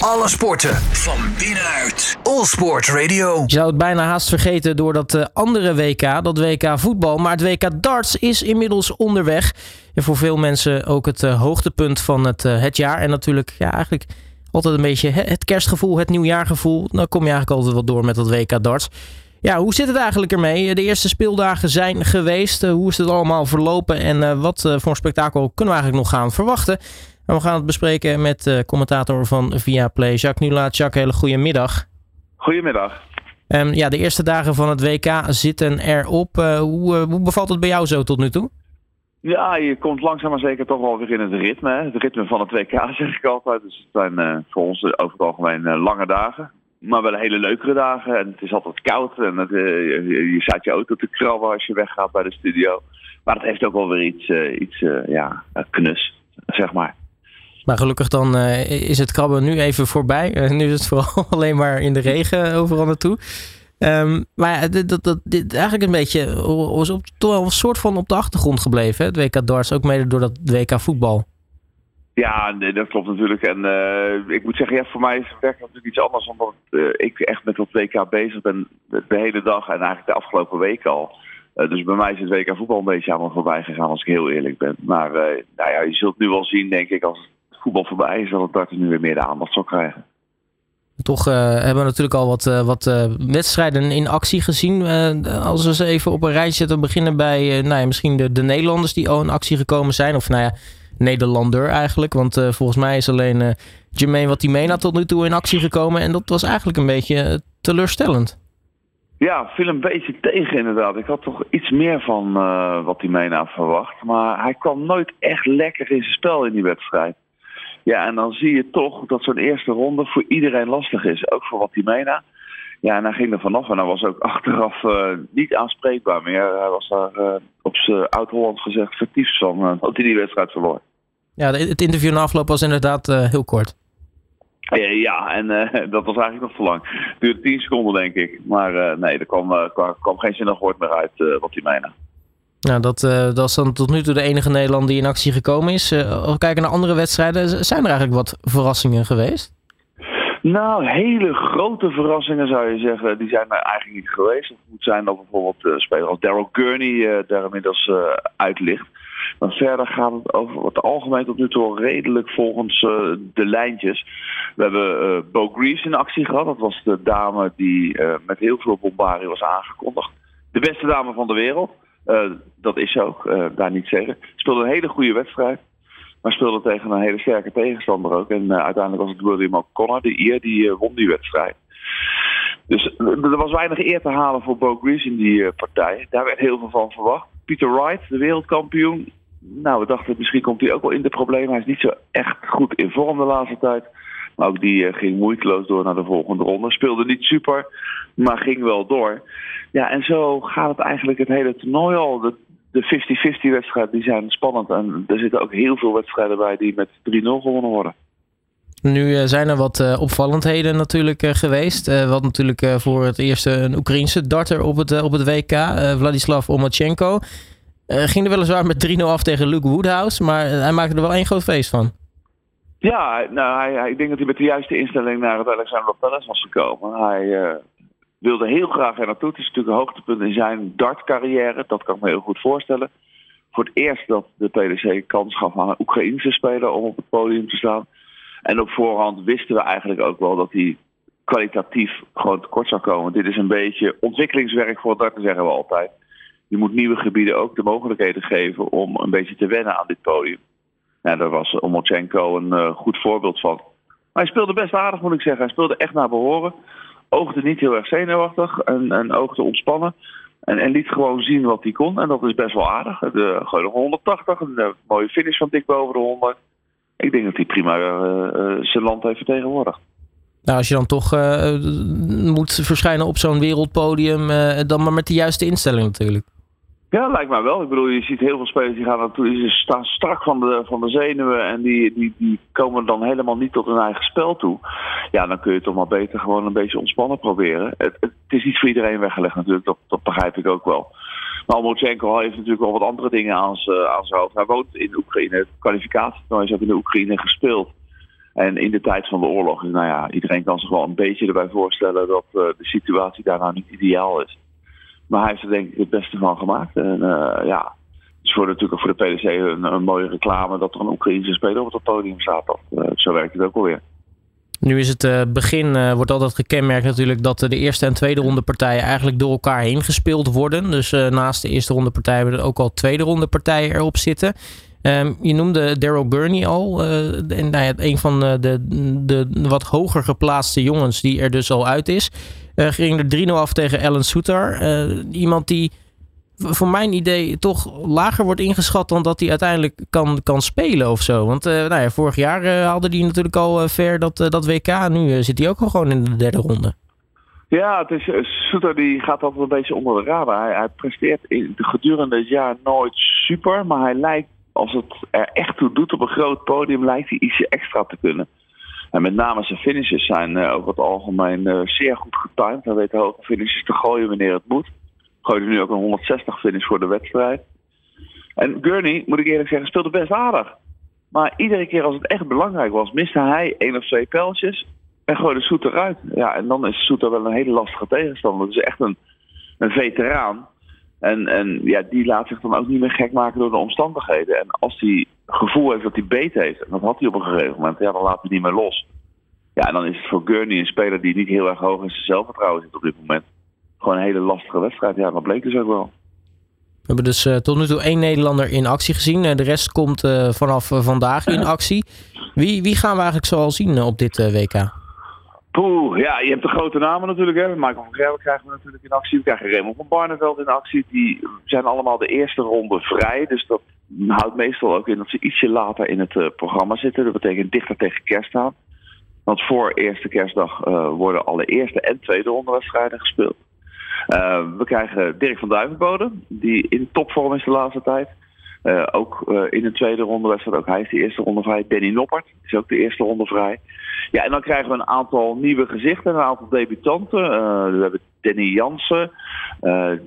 Alle sporten van binnenuit. All Sport Radio. Je zou het bijna haast vergeten door dat eh, andere WK, dat WK voetbal. Maar het WK darts is inmiddels onderweg. En voor veel mensen ook het eh, hoogtepunt van het, eh, het jaar. En natuurlijk ja, eigenlijk altijd een beetje het kerstgevoel, het nieuwjaargevoel. Dan kom je eigenlijk altijd wel door met dat WK darts. Ja, hoe zit het eigenlijk ermee? De eerste speeldagen zijn geweest. hoe is het allemaal verlopen en wat voor spektakel kunnen we eigenlijk nog gaan verwachten? We gaan het bespreken met de commentator van Viaplay, Jacques Nulaat. Jacques, hele goede middag. Goedemiddag. Um, ja, de eerste dagen van het WK zitten erop. Uh, hoe, uh, hoe bevalt het bij jou zo tot nu toe? Ja, je komt langzaam maar zeker toch wel weer in het ritme. Hè? Het ritme van het WK zeg ik altijd. Dus het zijn uh, voor ons over het algemeen lange dagen. Maar wel hele leukere dagen. En het is altijd koud. En het, je, je staat je auto te krabben als je weggaat bij de studio. Maar het heeft ook wel weer iets, iets ja, knus, zeg maar. Maar gelukkig dan uh, is het krabben nu even voorbij. Uh, nu is het vooral alleen maar in de regen overal naartoe. Um, maar dat, dat, dat, dit eigenlijk een beetje was op, toch wel een soort van op de achtergrond gebleven. Het WK darts, ook mede door dat WK voetbal. Ja, dat klopt natuurlijk. En uh, ik moet zeggen, ja, voor mij is het werk natuurlijk iets anders. Omdat ik echt met dat WK bezig ben de hele dag en eigenlijk de afgelopen week al. dus bij mij is het WK voetbal een beetje aan me voorbij gegaan, als ik heel eerlijk ben. Maar nou ja, je zult nu wel zien, denk ik, als voetbal voorbij is, dat het darten nu weer meer de aandacht zal krijgen. Toch uh, hebben we natuurlijk al wat, uh, wat uh, wedstrijden in actie gezien. als we ze even op een rijtje zetten, beginnen bij nou ja, misschien de, de Nederlanders die al in actie gekomen zijn. Of nou ja, Nederlander eigenlijk. Want volgens mij is alleen uh, Jermaine Watimena tot nu toe in actie gekomen. En dat was eigenlijk een beetje teleurstellend. Ja, viel een beetje tegen inderdaad. Ik had toch iets meer van wat Watimena verwacht. Maar hij kwam nooit echt lekker in zijn spel in die wedstrijd. Ja, en dan zie je toch dat zo'n eerste ronde voor iedereen lastig is. Ook voor Watimena. Ja, en hij ging er vanaf en hij was ook achteraf uh, niet aanspreekbaar meer. Hij was daar uh, op zijn oud-Holland gezegd vertiefd van uh, dat hij die wedstrijd verloor. Ja, het interview na afloop was inderdaad heel kort. ja, en dat was eigenlijk nog te lang. Het duurde 10 seconden, denk ik. Maar nee, er kwam, kwam, kwam geen zinnig woord meer uit wat Watimena. Nou, dat, uh, dat is dan tot nu toe de enige Nederlander die in actie gekomen is. Uh, als we kijken naar andere wedstrijden, zijn er eigenlijk wat verrassingen geweest? Nou, hele grote verrassingen zou je zeggen, die zijn er eigenlijk niet geweest. Het moet zijn dat bijvoorbeeld uh, speler als Daryl Gurney daar inmiddels uit ligt. Maar verder gaat het over wat algemeen tot nu toe redelijk volgens de lijntjes. We hebben Bo Greaves in actie gehad. Dat was de dame die met heel veel bombardie was aangekondigd. De beste dame van de wereld. Uh, dat is ook, uh, daar niet zeggen. Speelde een hele goede wedstrijd. Maar speelde tegen een hele sterke tegenstander ook. En uh, uiteindelijk was het William O'Connor, de Ier, die won die wedstrijd. Dus er was weinig eer te halen voor Bo Grease in die partij. Daar werd heel veel van verwacht. Peter Wright, de wereldkampioen. Nou, we dachten misschien komt hij ook wel in de problemen. Hij is niet zo echt goed in vorm de laatste tijd. Ook die ging moeiteloos door naar de volgende ronde. Speelde niet super, maar ging wel door. Ja, en zo gaat het eigenlijk het hele toernooi al. De 50-50 wedstrijden die zijn spannend. En er zitten ook heel veel wedstrijden bij die met 3-0 gewonnen worden. Nu uh, zijn er wat uh, opvallendheden natuurlijk geweest. wat natuurlijk voor het eerst een Oekraïense darter op het, op het WK, Vladislav Omachenko. ging er weliswaar met 3-0 af tegen Luke Woodhouse, maar hij maakte er wel één groot feest van. Ja, nou, ik denk dat hij met de juiste instelling naar het Alexander Palace was gekomen. Hij wilde heel graag er naartoe. Het is natuurlijk een hoogtepunt in zijn dartcarrière. Dat kan ik me heel goed voorstellen. Voor het eerst dat de PDC kans gaf aan een Oekraïnse speler om op het podium te staan. En op voorhand wisten we eigenlijk ook wel dat hij kwalitatief gewoon tekort zou komen. Dit is een beetje ontwikkelingswerk voor het darten, zeggen we altijd. Je moet nieuwe gebieden ook de mogelijkheden geven om een beetje te wennen aan dit podium. Nou, daar was Omochenko een uh, goed voorbeeld van. Maar hij speelde best aardig, moet ik zeggen. Hij speelde echt naar behoren oogde niet heel erg zenuwachtig en, en oogde ontspannen. En, en, liet gewoon zien wat hij kon. En dat is best wel aardig. De, gewoon 180, een mooie finish van dik boven de 100. Ik denk dat hij prima zijn land heeft vertegenwoordigd. Nou, als je dan toch moet verschijnen op zo'n wereldpodium, dan maar met de juiste instelling natuurlijk. Ja, lijkt mij wel. Ik bedoel, je ziet heel veel spelers die gaan naartoe, die staan strak van de, van de zenuwen en die, die, die komen dan helemaal niet tot hun eigen spel toe. Ja, dan kun je toch maar beter gewoon een beetje ontspannen proberen. Het, het is niet voor iedereen weggelegd natuurlijk, dat, dat begrijp ik ook wel. Maar Omochenko heeft natuurlijk wel wat andere dingen aan zijn hoofd. Hij woont in Oekraïne, kwalificatie is ook in de Oekraïne gespeeld. En in de tijd van de oorlog, nou ja, iedereen kan zich wel een beetje erbij voorstellen dat uh, de situatie daar nou niet ideaal is. Maar hij heeft er denk ik het beste van gemaakt. En uh, ja, het is voor, natuurlijk voor de PDC een, mooie reclame dat er een Oekraïnse speler op het podium staat. Dat, uh, zo werkt het ook alweer. Nu is het uh, begin, uh, wordt altijd gekenmerkt natuurlijk dat de eerste en tweede ronde partijen eigenlijk door elkaar heen gespeeld worden. Dus naast de eerste ronde partijen hebben er ook al tweede ronde partijen erop zitten. Um, je noemde Daryl Gurney al. en nou ja, een van de, de, de, wat hoger geplaatste jongens die er dus al uit is. ging er 3-0 af tegen Alan Soutar. iemand die voor mijn idee toch lager wordt ingeschat dan dat hij uiteindelijk kan, kan spelen of zo. Want nou ja, vorig jaar haalde hij natuurlijk al ver dat, dat WK. Nu zit hij ook al gewoon in de derde ronde. Ja, het is, Soeter die gaat altijd een beetje onder de radar. Hij, hij presteert gedurende het jaar nooit super, maar hij lijkt, als het er echt toe doet op een groot podium, lijkt hij ietsje extra te kunnen. En met name zijn finishes zijn over het algemeen zeer goed getimed. Hij weet hoge finishes te gooien wanneer het moet gooide nu ook een 160 finish voor de wedstrijd. En Gurney, moet ik eerlijk zeggen, speelde best aardig. Maar iedere keer als het echt belangrijk was, miste hij één of twee pijltjes en gooide Soet eruit. Ja, en dan is Soeter wel een hele lastige tegenstander. Het is echt een, een veteraan. En, en ja, die laat zich dan ook niet meer gek maken door de omstandigheden. En als hij gevoel heeft dat hij beet heeft, en dat had hij op een gegeven moment, ja, dan laat hij niet meer los. Ja, en dan is het voor Gurney een speler die niet heel erg hoog in zijn zelfvertrouwen zit op dit moment gewoon een hele lastige wedstrijd. Ja, dat bleek dus ook wel. We hebben dus uh, tot nu toe één Nederlander in actie gezien. Uh, de rest komt uh, vanaf vandaag in actie. Wie, wie gaan we eigenlijk zoal zien op dit WK? Poeh, ja, je hebt de grote namen natuurlijk. Hè. Michael van Gerwen krijgen we natuurlijk in actie. We krijgen Raymond van Barneveld in actie. Die zijn allemaal de eerste ronde vrij. Dus dat houdt meestal ook in dat ze ietsje later in het programma zitten. Dat betekent dichter tegen kerst aan. Want voor eerste kerstdag worden alle eerste en tweede rondewedstrijden gespeeld. Uh, we krijgen Dirk van Duivenbode, die in topvorm is de laatste tijd. Uh, ook uh, in de tweede ronde wedstrijd, ook hij is de eerste ronde vrij. Danny Noppert is ook de eerste ronde vrij. Ja, en dan krijgen we een aantal nieuwe gezichten, een aantal debutanten. we hebben Danny Jansen,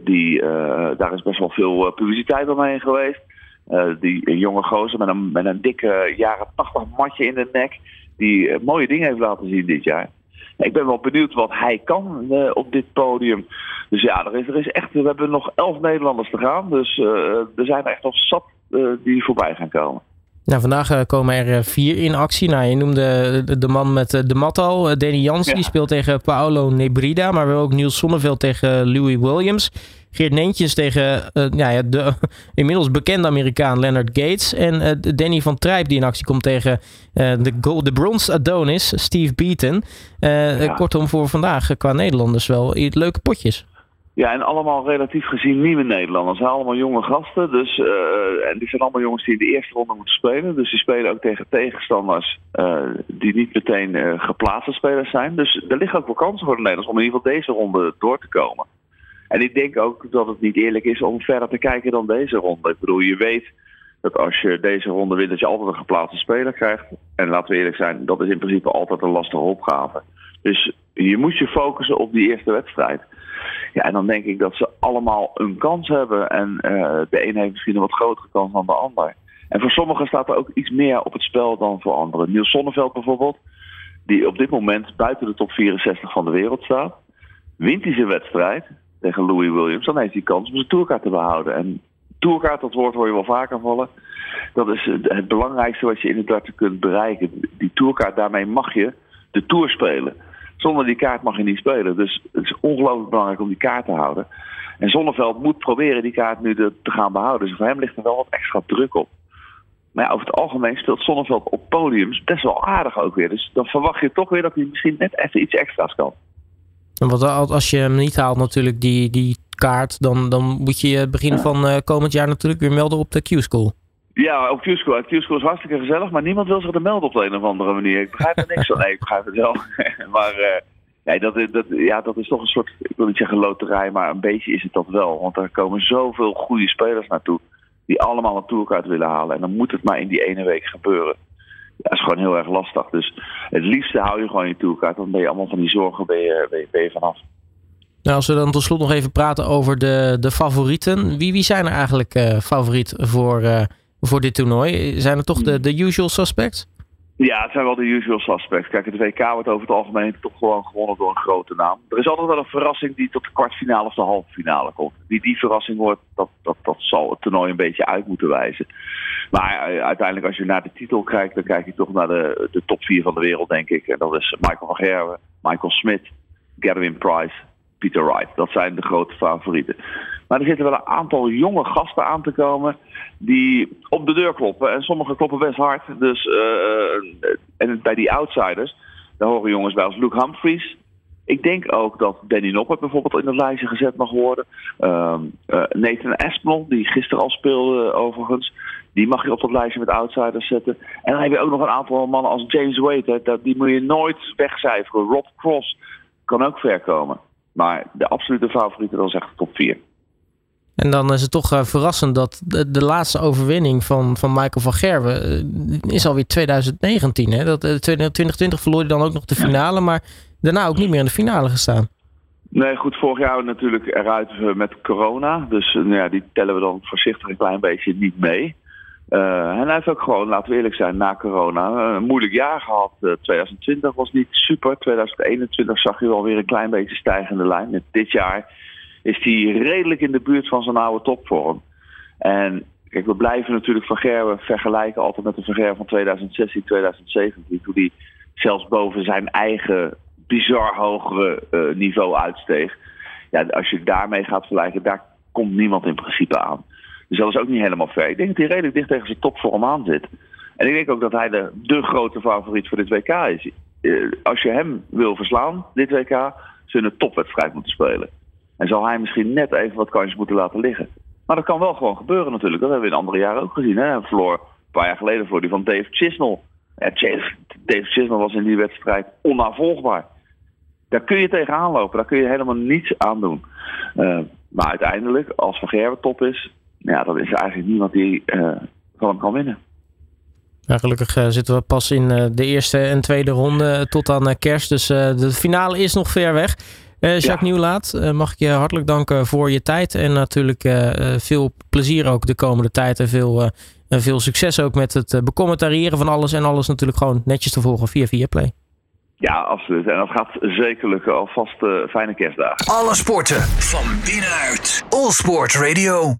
die, daar is best wel veel publiciteit omheen geweest. die jonge gozer met een, met een dikke jaren 80 matje in de nek, die mooie dingen heeft laten zien dit jaar ik ben wel benieuwd wat hij kan uh, op dit podium. Dus ja, er is, er is echt, we hebben nog elf Nederlanders te gaan. Dus uh, er zijn er echt nog zat uh, die voorbij gaan komen. Nou, vandaag komen er vier in actie. Nou, je noemde de, de man met de mat al. Danny Jans, ja. die speelt tegen Paolo Nebrida. Maar we hebben ook Niels Sonneveld tegen Louis Williams. Geert Neentjes tegen uh, ja, de inmiddels bekende Amerikaan Leonard Gates. En uh, Danny van Trijp die in actie komt tegen de, gold, de bronze Adonis, Steve Beaton. Ja. Kortom, voor vandaag qua Nederlanders wel leuke potjes. Ja, en allemaal relatief gezien nieuwe Nederlanders. Allemaal jonge gasten. Dus, uh, en die zijn allemaal jongens die in de eerste ronde moeten spelen. Dus die spelen ook tegen tegenstanders uh, die niet meteen uh, geplaatste spelers zijn. Dus er liggen ook wel kansen voor de Nederlanders om in ieder geval deze ronde door te komen. En ik denk ook dat het niet eerlijk is om verder te kijken dan deze ronde. Ik bedoel, je weet dat als je deze ronde wint, dat je altijd een geplaatste speler krijgt. En laten we eerlijk zijn, dat is in principe altijd een lastige opgave. Dus je moet je focussen op die eerste wedstrijd. Ja, en dan denk ik dat ze allemaal een kans hebben. En uh, de een heeft misschien een wat grotere kans dan de ander. En voor sommigen staat er ook iets meer op het spel dan voor anderen. Niels Sonneveld bijvoorbeeld, die op dit moment buiten de top 64 van de wereld staat. Wint hij zijn wedstrijd, tegen Louis Williams, dan heeft hij kans om zijn tourkaart te behouden. En tourkaart, dat woord hoor je wel vaker vallen. Dat is het belangrijkste wat je in het darten kunt bereiken. Die tourkaart, daarmee mag je de tour spelen. Zonder die kaart mag je niet spelen. Dus het is ongelooflijk belangrijk om die kaart te houden. En Zonneveld moet proberen die kaart nu te, te gaan behouden. Dus voor hem ligt er wel wat extra druk op. Maar ja, over het algemeen speelt Zonneveld op podiums best wel aardig ook weer. Dus dan verwacht je toch weer dat hij misschien net even iets extra's kan. Want als je hem niet haalt natuurlijk, die, die kaart, dan, dan moet je begin van uh, komend jaar natuurlijk weer melden op de Q-School. Ja, op Q-School. Is hartstikke gezellig, maar niemand wil zich er melden op de een of andere manier. Ik begrijp er niks van. Nee, ik begrijp het wel. maar ja, dat, dat, ja, dat is toch een soort, ik wil niet zeggen loterij, maar een beetje is het dat wel. Want er komen zoveel goede spelers naartoe die allemaal een tourkaart willen halen. En dan moet het maar in die ene week gebeuren dat is gewoon heel erg lastig. Dus het liefste hou je gewoon je tourkaart. Dan ben je allemaal van die zorgen ben je, ben je, vanaf. Nou, als we dan tot slot nog even praten over de, de favorieten. Wie, wie zijn er eigenlijk uh, favoriet voor, uh, voor dit toernooi? Zijn er toch de, de usual suspects? Ja, het zijn wel de usual suspects. Kijk, het WK wordt over het algemeen toch gewoon gewonnen door een grote naam. Er is altijd wel een verrassing die tot de kwartfinale of de halve finale komt. Wie die verrassing wordt, dat, dat, dat zal het toernooi een beetje uit moeten wijzen. Maar uiteindelijk, als je naar de titel kijkt, dan kijk je toch naar de, de top 4 van de wereld, denk ik. En dat is Michael van Gerwen, Michael Smith, Gavin Price, Peter Wright. Dat zijn de grote favorieten. Maar er zitten wel een aantal jonge gasten aan te komen die op de deur kloppen. En sommige kloppen best hard. Dus, uh, en bij die outsiders, daar horen jongens bij als Luke Humphries. Ik denk ook dat Danny Noppert bijvoorbeeld in het lijstje gezet mag worden. Uh, Nathan Espinol, die gisteren al speelde overigens. Die mag je op dat lijstje met outsiders zetten. En dan heb je ook nog een aantal mannen als James Wade. Die moet je nooit wegcijferen. Rob Cross kan ook ver komen. Maar de absolute is echt de top 4. En dan is het toch uh, verrassend dat de, de, laatste overwinning van, van Michael van Gerwen uh, is alweer 2019. Hè? Dat, uh, 2020 verloor hij dan ook nog de finale, maar daarna ook niet meer in de finale gestaan. Nee, goed, vorig jaar natuurlijk eruit eh, met corona. Dus nou ja, die tellen we dan voorzichtig een klein beetje niet mee. En hij heeft ook gewoon, laten we eerlijk zijn, na corona een moeilijk jaar gehad. 2020 was niet super. 2021 zag je wel weer een klein beetje stijgende lijn. Dit jaar is hij redelijk in de buurt van zijn oude topvorm. En kijk, we blijven natuurlijk Van Gerwen vergelijken altijd met de Van Gerwen van 2016, 2017. Toen hij zelfs boven zijn eigen bizar hogere uh, niveau uitsteeg. Ja, als je daarmee gaat vergelijken, daar komt niemand in principe aan. Dus dat is ook niet helemaal ver. Ik denk dat hij redelijk dicht tegen zijn topvorm aan zit. En ik denk ook dat hij de, de grote favoriet voor dit WK is. Uh, als je hem wil verslaan, dit WK, zullen een topwedstrijd moeten spelen. En zal hij misschien net even wat kansjes moeten laten liggen. Maar dat kan wel gewoon gebeuren natuurlijk. Dat hebben we in andere jaren ook gezien. Hè? Hij verloor een paar jaar geleden voor die van Dave Chisnell. Ja, Dave Chisnell was in die wedstrijd onnavolgbaar. Daar kun je tegenaan lopen. Daar kun je helemaal niets aan doen. Uh, maar uiteindelijk, als Van Gerwen top is... Ja, dan is er eigenlijk niemand die uh, van hem kan winnen. Ja, gelukkig uh, zitten we pas in de eerste en tweede ronde tot aan kerst. Dus de finale is nog ver weg. Uh, Jacques ja. Nieuwlaat, uh, mag ik je hartelijk danken voor je tijd. En natuurlijk uh, veel plezier ook de komende tijd. En veel, veel succes ook met het becommentariëren van alles. En alles natuurlijk gewoon netjes te volgen via Viaplay. Ja, absoluut. En dat gaat zeker lukken. Alvast fijne kerstdagen. Alle sporten van binnenuit. All Sport Radio.